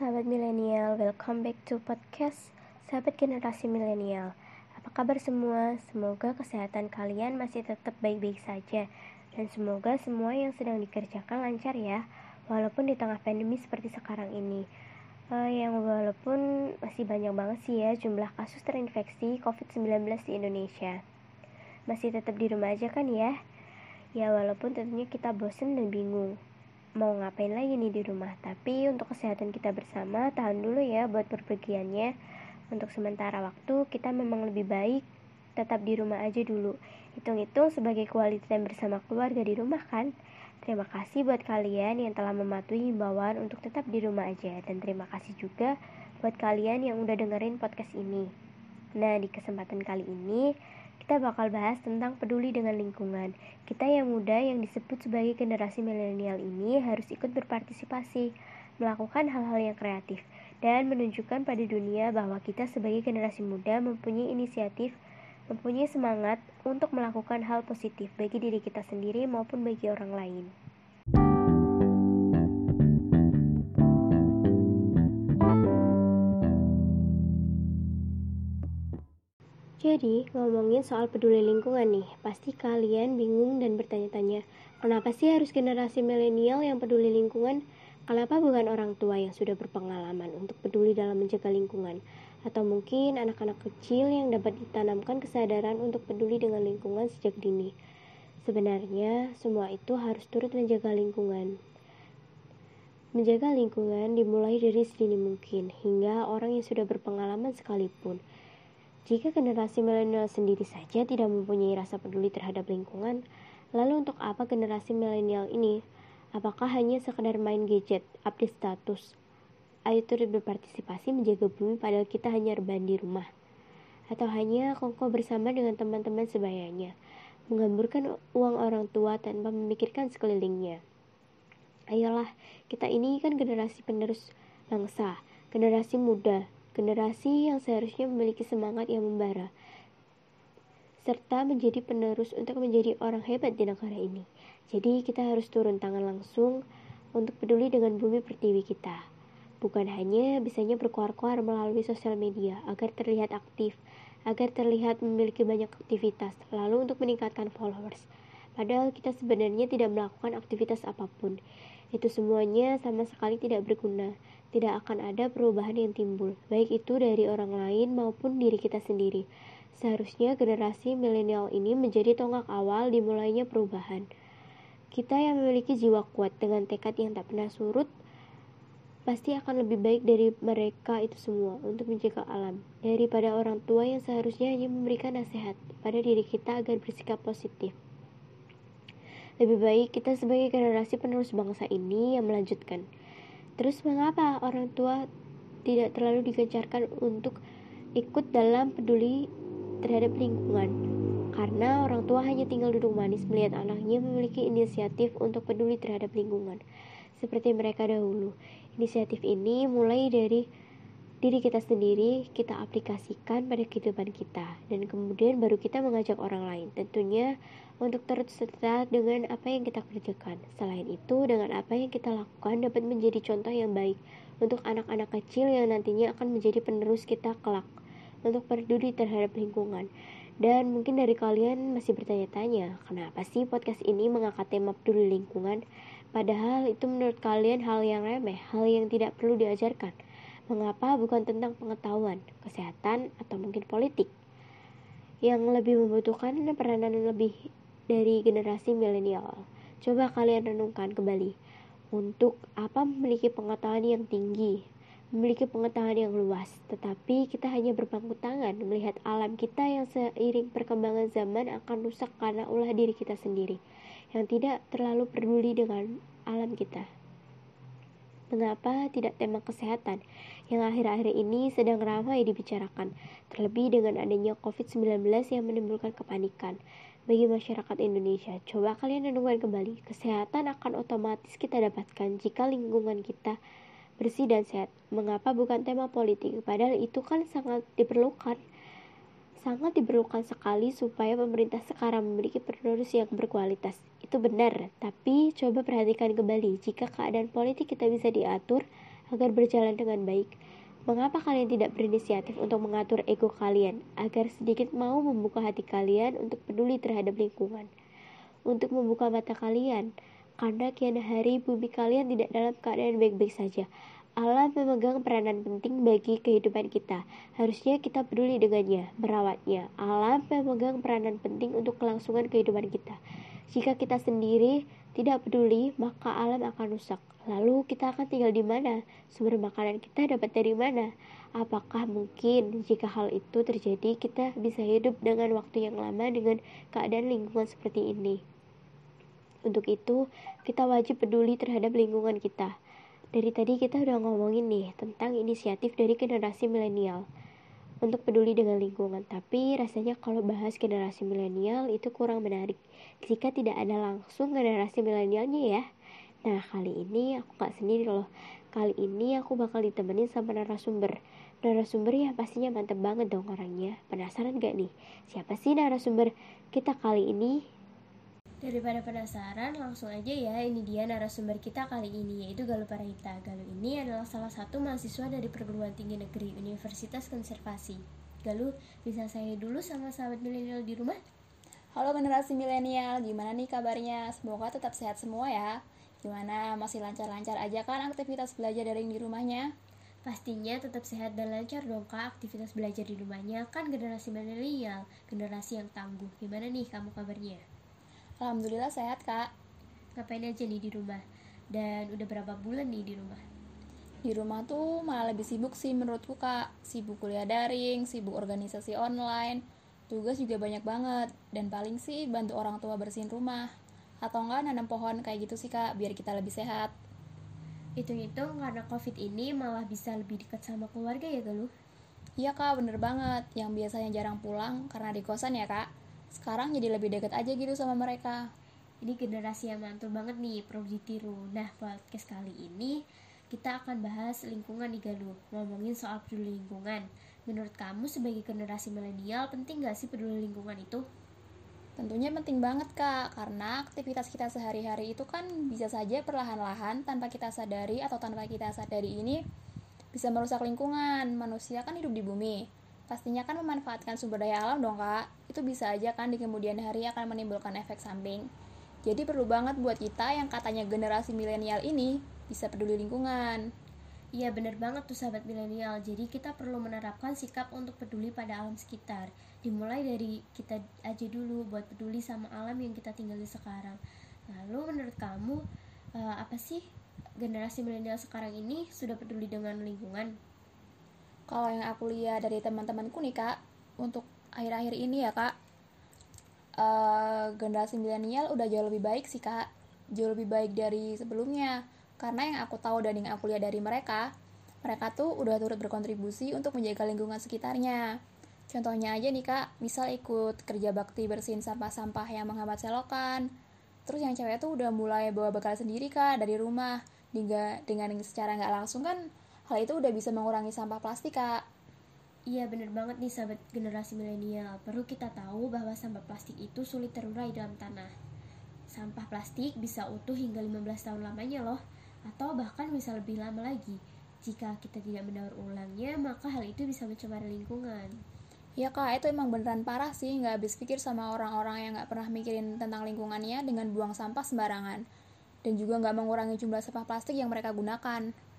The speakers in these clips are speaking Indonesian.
sahabat milenial, welcome back to podcast sahabat generasi milenial. Apa kabar semua? Semoga kesehatan kalian masih tetap baik-baik saja dan semoga semua yang sedang dikerjakan lancar ya, walaupun di tengah pandemi seperti sekarang ini. Uh, yang walaupun masih banyak banget sih ya jumlah kasus terinfeksi COVID-19 di Indonesia. Masih tetap di rumah aja kan ya? Ya walaupun tentunya kita bosen dan bingung mau ngapain lagi nih di rumah. Tapi untuk kesehatan kita bersama tahan dulu ya buat perpergiannya untuk sementara waktu kita memang lebih baik tetap di rumah aja dulu. Hitung-hitung sebagai quality time bersama keluarga di rumah kan? Terima kasih buat kalian yang telah mematuhi himbauan untuk tetap di rumah aja. Dan terima kasih juga buat kalian yang udah dengerin podcast ini. Nah di kesempatan kali ini kita bakal bahas tentang peduli dengan lingkungan. Kita yang muda yang disebut sebagai generasi milenial ini harus ikut berpartisipasi, melakukan hal-hal yang kreatif, dan menunjukkan pada dunia bahwa kita sebagai generasi muda mempunyai inisiatif, mempunyai semangat untuk melakukan hal positif bagi diri kita sendiri maupun bagi orang lain. Jadi, ngomongin soal peduli lingkungan nih, pasti kalian bingung dan bertanya-tanya, kenapa sih harus generasi milenial yang peduli lingkungan? Kenapa bukan orang tua yang sudah berpengalaman untuk peduli dalam menjaga lingkungan? Atau mungkin anak-anak kecil yang dapat ditanamkan kesadaran untuk peduli dengan lingkungan sejak dini? Sebenarnya, semua itu harus turut menjaga lingkungan. Menjaga lingkungan dimulai dari sedini mungkin, hingga orang yang sudah berpengalaman sekalipun – jika generasi milenial sendiri saja tidak mempunyai rasa peduli terhadap lingkungan, lalu untuk apa generasi milenial ini? Apakah hanya sekedar main gadget, update status? Ayo turut berpartisipasi menjaga bumi padahal kita hanya rebahan di rumah. Atau hanya kongko bersama dengan teman-teman sebayanya, menghamburkan uang orang tua tanpa memikirkan sekelilingnya. Ayolah, kita ini kan generasi penerus bangsa, generasi muda, generasi yang seharusnya memiliki semangat yang membara, serta menjadi penerus untuk menjadi orang hebat di negara ini. Jadi kita harus turun tangan langsung untuk peduli dengan bumi pertiwi kita. Bukan hanya bisanya berkuar-kuar melalui sosial media agar terlihat aktif, agar terlihat memiliki banyak aktivitas, lalu untuk meningkatkan followers. Padahal kita sebenarnya tidak melakukan aktivitas apa pun. Itu semuanya sama sekali tidak berguna tidak akan ada perubahan yang timbul, baik itu dari orang lain maupun diri kita sendiri. Seharusnya generasi milenial ini menjadi tonggak awal dimulainya perubahan. Kita yang memiliki jiwa kuat dengan tekad yang tak pernah surut, pasti akan lebih baik dari mereka itu semua untuk menjaga alam, daripada orang tua yang seharusnya hanya memberikan nasihat pada diri kita agar bersikap positif. Lebih baik kita sebagai generasi penerus bangsa ini yang melanjutkan Terus mengapa orang tua tidak terlalu digencarkan untuk ikut dalam peduli terhadap lingkungan? Karena orang tua hanya tinggal duduk manis melihat anaknya memiliki inisiatif untuk peduli terhadap lingkungan. Seperti mereka dahulu. Inisiatif ini mulai dari diri kita sendiri kita aplikasikan pada kehidupan kita. Dan kemudian baru kita mengajak orang lain. Tentunya untuk terus serta dengan apa yang kita kerjakan. Selain itu dengan apa yang kita lakukan dapat menjadi contoh yang baik untuk anak-anak kecil yang nantinya akan menjadi penerus kita kelak. Untuk peduli terhadap lingkungan. Dan mungkin dari kalian masih bertanya-tanya kenapa sih podcast ini mengangkat tema peduli lingkungan? Padahal itu menurut kalian hal yang remeh hal yang tidak perlu diajarkan Mengapa bukan tentang pengetahuan, kesehatan, atau mungkin politik? Yang lebih membutuhkan peranan lebih dari generasi milenial. Coba kalian renungkan kembali. Untuk apa memiliki pengetahuan yang tinggi, memiliki pengetahuan yang luas, tetapi kita hanya berpangku tangan melihat alam kita yang seiring perkembangan zaman akan rusak karena ulah diri kita sendiri, yang tidak terlalu peduli dengan alam kita. Mengapa tidak tema kesehatan yang akhir-akhir ini sedang ramai dibicarakan, terlebih dengan adanya COVID-19 yang menimbulkan kepanikan bagi masyarakat Indonesia. Coba kalian renungkan kembali, kesehatan akan otomatis kita dapatkan jika lingkungan kita bersih dan sehat. Mengapa bukan tema politik? Padahal itu kan sangat diperlukan sangat diperlukan sekali supaya pemerintah sekarang memiliki penerus yang berkualitas. Itu benar, tapi coba perhatikan kembali jika keadaan politik kita bisa diatur agar berjalan dengan baik. Mengapa kalian tidak berinisiatif untuk mengatur ego kalian agar sedikit mau membuka hati kalian untuk peduli terhadap lingkungan? Untuk membuka mata kalian, karena kian hari bumi kalian tidak dalam keadaan baik-baik saja. Allah memegang peranan penting bagi kehidupan kita. Harusnya kita peduli dengannya, merawatnya. Allah memegang peranan penting untuk kelangsungan kehidupan kita. Jika kita sendiri tidak peduli, maka alam akan rusak. Lalu kita akan tinggal di mana? Sumber makanan kita dapat dari mana? Apakah mungkin jika hal itu terjadi kita bisa hidup dengan waktu yang lama dengan keadaan lingkungan seperti ini? Untuk itu, kita wajib peduli terhadap lingkungan kita. Dari tadi kita udah ngomongin nih tentang inisiatif dari generasi milenial untuk peduli dengan lingkungan. Tapi rasanya kalau bahas generasi milenial itu kurang menarik jika tidak ada langsung generasi milenialnya ya. Nah kali ini aku gak sendiri loh. Kali ini aku bakal ditemenin sama narasumber. Narasumber ya pastinya mantep banget dong orangnya. Penasaran gak nih? Siapa sih narasumber kita kali ini? Daripada penasaran, langsung aja ya, ini dia narasumber kita kali ini, yaitu Galuh Parahita. Galuh ini adalah salah satu mahasiswa dari perguruan tinggi negeri Universitas Konservasi. Galuh, bisa saya dulu sama sahabat milenial di rumah? Halo generasi milenial, gimana nih kabarnya? Semoga tetap sehat semua ya. Gimana, masih lancar-lancar aja kan aktivitas belajar daring di rumahnya? Pastinya tetap sehat dan lancar dong kak aktivitas belajar di rumahnya kan generasi milenial, generasi yang tangguh. Gimana nih kamu kabarnya? Alhamdulillah sehat kak. Ngapain aja nih di rumah? Dan udah berapa bulan nih di rumah? Di rumah tuh malah lebih sibuk sih menurutku kak. Sibuk kuliah daring, sibuk organisasi online. Tugas juga banyak banget. Dan paling sih bantu orang tua bersihin rumah. Atau enggak nanam pohon kayak gitu sih kak Biar kita lebih sehat. Hitung-hitung karena covid ini malah bisa lebih dekat sama keluarga ya Galuh? Iya kak bener banget. Yang biasanya jarang pulang karena di kosan ya kak sekarang jadi lebih dekat aja gitu sama mereka. Ini generasi yang mantul banget nih perlu ditiru. Nah podcast kali ini kita akan bahas lingkungan nih Galuh ngomongin soal peduli lingkungan. Menurut kamu sebagai generasi milenial penting gak sih peduli lingkungan itu? Tentunya penting banget kak, karena aktivitas kita sehari-hari itu kan bisa saja perlahan-lahan tanpa kita sadari atau tanpa kita sadari ini bisa merusak lingkungan. Manusia kan hidup di bumi, pastinya kan memanfaatkan sumber daya alam dong kak. Itu bisa aja kan di kemudian hari akan menimbulkan efek samping. Jadi perlu banget buat kita yang katanya generasi milenial ini bisa peduli lingkungan. Iya bener banget tuh sahabat milenial. Jadi kita perlu menerapkan sikap untuk peduli pada alam sekitar. Dimulai dari kita aja dulu buat peduli sama alam yang kita tinggali sekarang. Lalu menurut kamu uh, apa sih generasi milenial sekarang ini sudah peduli dengan lingkungan? Kalau yang aku lihat dari teman-temanku nih kak untuk akhir-akhir ini ya kak uh, generasi milenial udah jauh lebih baik sih kak. Jauh lebih baik dari sebelumnya. Karena yang aku tahu dan yang aku lihat dari mereka mereka tuh udah turut berkontribusi untuk menjaga lingkungan sekitarnya. Contohnya aja nih kak misal ikut kerja bakti bersihin sampah-sampah yang menghambat selokan terus yang cewek tuh udah mulai bawa bekal sendiri kak dari rumah. Dengan dengan secara nggak langsung kan Hal itu udah bisa mengurangi sampah plastik, Kak. Iya bener banget nih sahabat generasi milenial. Perlu kita tahu bahwa sampah plastik itu sulit terurai dalam tanah. Sampah plastik bisa utuh hingga 15 tahun lamanya loh Atau bahkan bisa lebih lama lagi. Jika kita tidak mendaur ulangnya maka hal itu bisa mencemari lingkungan. Ya kak, itu emang beneran parah sih Nggak habis pikir sama orang-orang yang nggak pernah mikirin tentang lingkungannya dengan buang sampah sembarangan. Dan juga nggak mengurangi jumlah sampah plastik yang mereka gunakan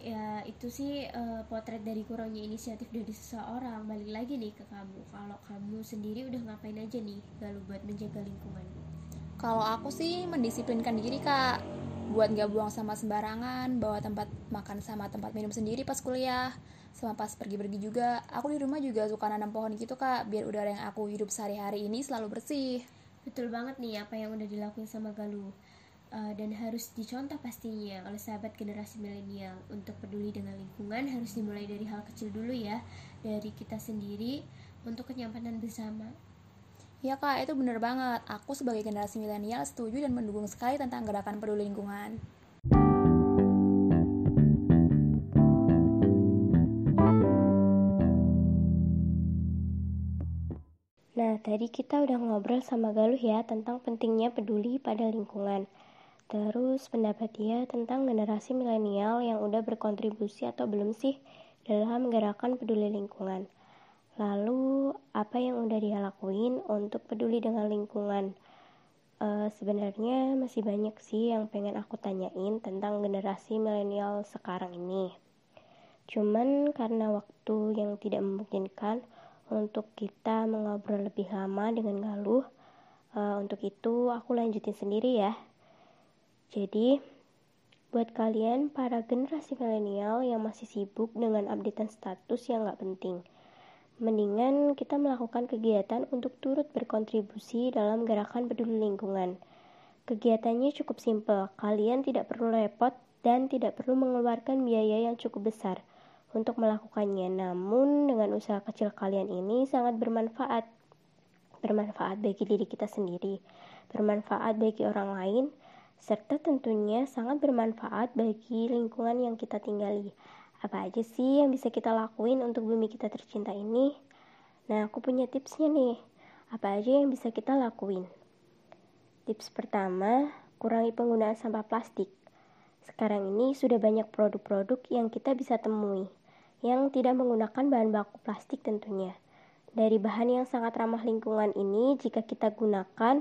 ya itu sih uh, potret dari kurangnya inisiatif dari seseorang. Balik lagi nih ke kamu. Kalau kamu sendiri udah ngapain aja nih galu buat menjaga lingkungan? Kalau aku sih mendisiplinkan diri kak. Buat nggak buang sama sembarangan bawa tempat makan sama tempat minum sendiri pas kuliah sama pas pergi-pergi juga. Aku di rumah juga suka nanam pohon gitu kak biar udara yang aku hidup sehari-hari ini selalu bersih. Betul banget nih apa yang udah dilakuin sama Galuh uh, dan harus dicontoh pastinya oleh sahabat generasi milenial untuk peduli dengan lingkungan harus dimulai dari hal kecil dulu ya dari kita sendiri untuk kenyamanan bersama Ya kak, itu bener banget. Aku sebagai generasi milenial setuju dan mendukung sekali tentang gerakan peduli lingkungan. Nah, tadi kita udah ngobrol sama Galuh ya tentang pentingnya peduli pada lingkungan. Terus pendapat dia tentang generasi milenial yang udah berkontribusi atau belum sih dalam gerakan peduli lingkungan. Lalu apa yang udah dia lakuin untuk peduli dengan lingkungan? Uh, sebenarnya masih banyak sih yang pengen aku tanyain tentang generasi milenial sekarang ini. Cuman karena waktu yang tidak memungkinkan untuk kita mengobrol lebih lama dengan Galuh, uh, untuk itu aku lanjutin sendiri ya. Jadi, buat kalian para generasi milenial yang masih sibuk dengan updatean status yang gak penting, Mendingan kita melakukan kegiatan untuk turut berkontribusi dalam gerakan peduli lingkungan. Kegiatannya cukup simpel, kalian tidak perlu repot dan tidak perlu mengeluarkan biaya yang cukup besar untuk melakukannya. Namun, dengan usaha kecil kalian ini sangat bermanfaat. Bermanfaat bagi diri kita sendiri, bermanfaat bagi orang lain, serta tentunya sangat bermanfaat bagi lingkungan yang kita tinggali. Apa aja sih yang bisa kita lakuin untuk bumi kita tercinta ini? Nah, aku punya tipsnya nih. Apa aja yang bisa kita lakuin? Tips pertama, kurangi penggunaan sampah plastik. Sekarang ini sudah banyak produk-produk yang kita bisa temui yang tidak menggunakan bahan baku plastik tentunya. Dari bahan yang sangat ramah lingkungan ini, jika kita gunakan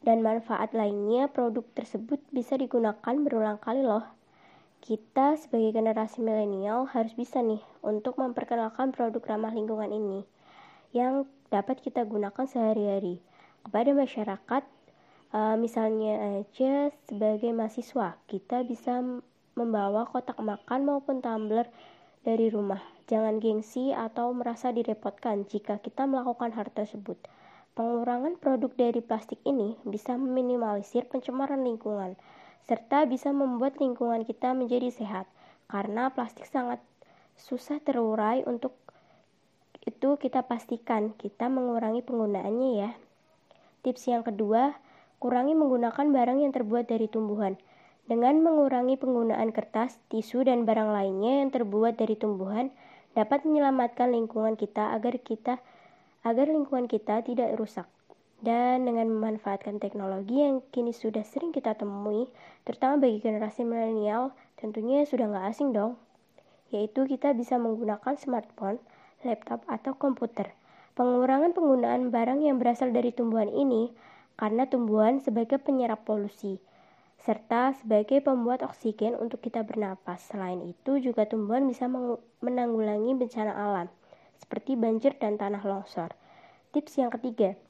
dan manfaat lainnya, produk tersebut bisa digunakan berulang kali loh. Kita sebagai generasi milenial harus bisa nih untuk memperkenalkan produk ramah lingkungan ini yang dapat kita gunakan sehari-hari kepada masyarakat. Uh, misalnya aja sebagai mahasiswa, kita bisa membawa kotak makan maupun tumbler dari rumah. Jangan gengsi atau merasa direpotkan jika kita melakukan hal tersebut. Pengurangan produk dari plastik ini bisa meminimalisir pencemaran lingkungan serta bisa membuat lingkungan kita menjadi sehat karena plastik sangat susah terurai untuk itu kita pastikan kita mengurangi penggunaannya ya. Tips yang kedua, kurangi menggunakan barang yang terbuat dari tumbuhan. Dengan mengurangi penggunaan kertas, tisu, dan barang lainnya yang terbuat dari tumbuhan dapat menyelamatkan lingkungan kita agar kita agar lingkungan kita tidak rusak. Dan dengan memanfaatkan teknologi yang kini sudah sering kita temui, terutama bagi generasi milenial, tentunya sudah nggak asing dong. Yaitu kita bisa menggunakan smartphone, laptop, atau komputer. Pengurangan penggunaan barang yang berasal dari tumbuhan ini karena tumbuhan sebagai penyerap polusi, serta sebagai pembuat oksigen untuk kita bernapas. Selain itu, juga tumbuhan bisa menanggulangi bencana alam, seperti banjir dan tanah longsor. Tips yang ketiga,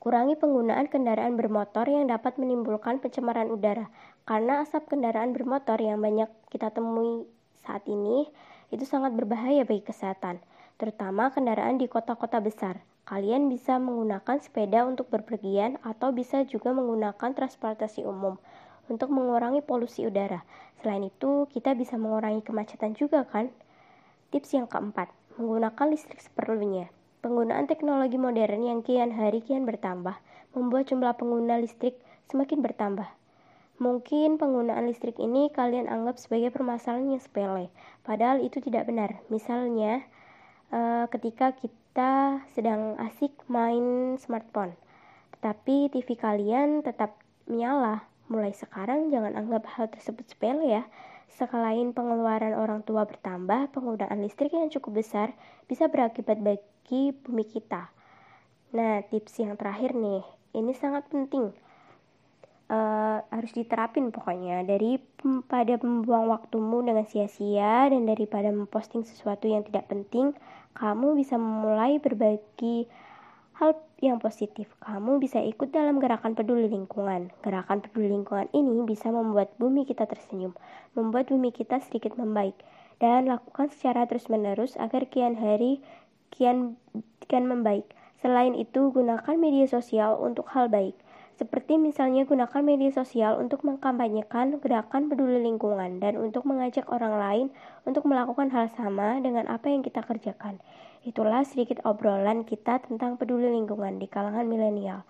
Kurangi penggunaan kendaraan bermotor yang dapat menimbulkan pencemaran udara, karena asap kendaraan bermotor yang banyak kita temui saat ini itu sangat berbahaya bagi kesehatan, terutama kendaraan di kota-kota besar. Kalian bisa menggunakan sepeda untuk berpergian atau bisa juga menggunakan transportasi umum untuk mengurangi polusi udara. Selain itu, kita bisa mengurangi kemacetan juga kan? Tips yang keempat, menggunakan listrik seperlunya. Penggunaan teknologi modern yang kian hari kian bertambah membuat jumlah pengguna listrik semakin bertambah. Mungkin penggunaan listrik ini kalian anggap sebagai permasalahan yang sepele, padahal itu tidak benar. Misalnya, uh, ketika kita sedang asik main smartphone, tetapi TV kalian tetap menyala. Mulai sekarang jangan anggap hal tersebut sepele ya. Sekalain pengeluaran orang tua bertambah, penggunaan listrik yang cukup besar bisa berakibat bagi bumi kita. Nah, tips yang terakhir nih, ini sangat penting. Uh, harus diterapin pokoknya dari pada membuang waktumu dengan sia-sia dan daripada memposting sesuatu yang tidak penting, kamu bisa memulai berbagi hal yang positif. Kamu bisa ikut dalam gerakan peduli lingkungan. Gerakan peduli lingkungan ini bisa membuat bumi kita tersenyum, membuat bumi kita sedikit membaik, dan lakukan secara terus-menerus agar kian hari kian kian membaik. Selain itu, gunakan media sosial untuk hal baik. Seperti misalnya gunakan media sosial untuk mengkampanyekan gerakan peduli lingkungan dan untuk mengajak orang lain untuk melakukan hal sama dengan apa yang kita kerjakan. Itulah sedikit obrolan kita tentang peduli lingkungan di kalangan milenial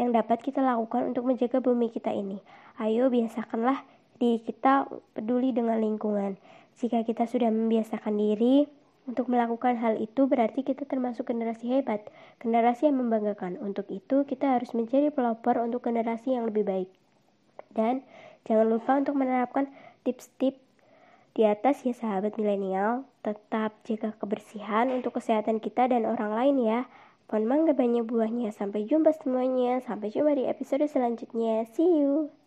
yang dapat kita lakukan untuk menjaga bumi kita ini. Ayo biasakanlah diri kita peduli dengan lingkungan. Jika kita sudah membiasakan diri, untuk melakukan hal itu berarti kita termasuk generasi hebat, generasi yang membanggakan. Untuk itu, kita harus menjadi pelopor untuk generasi yang lebih baik. Dan jangan lupa untuk menerapkan tips-tips di atas ya sahabat milenial. Tetap jaga kebersihan untuk kesehatan kita dan orang lain ya. Pohon mangga banyak buahnya. Sampai jumpa semuanya. Sampai jumpa di episode selanjutnya. See you.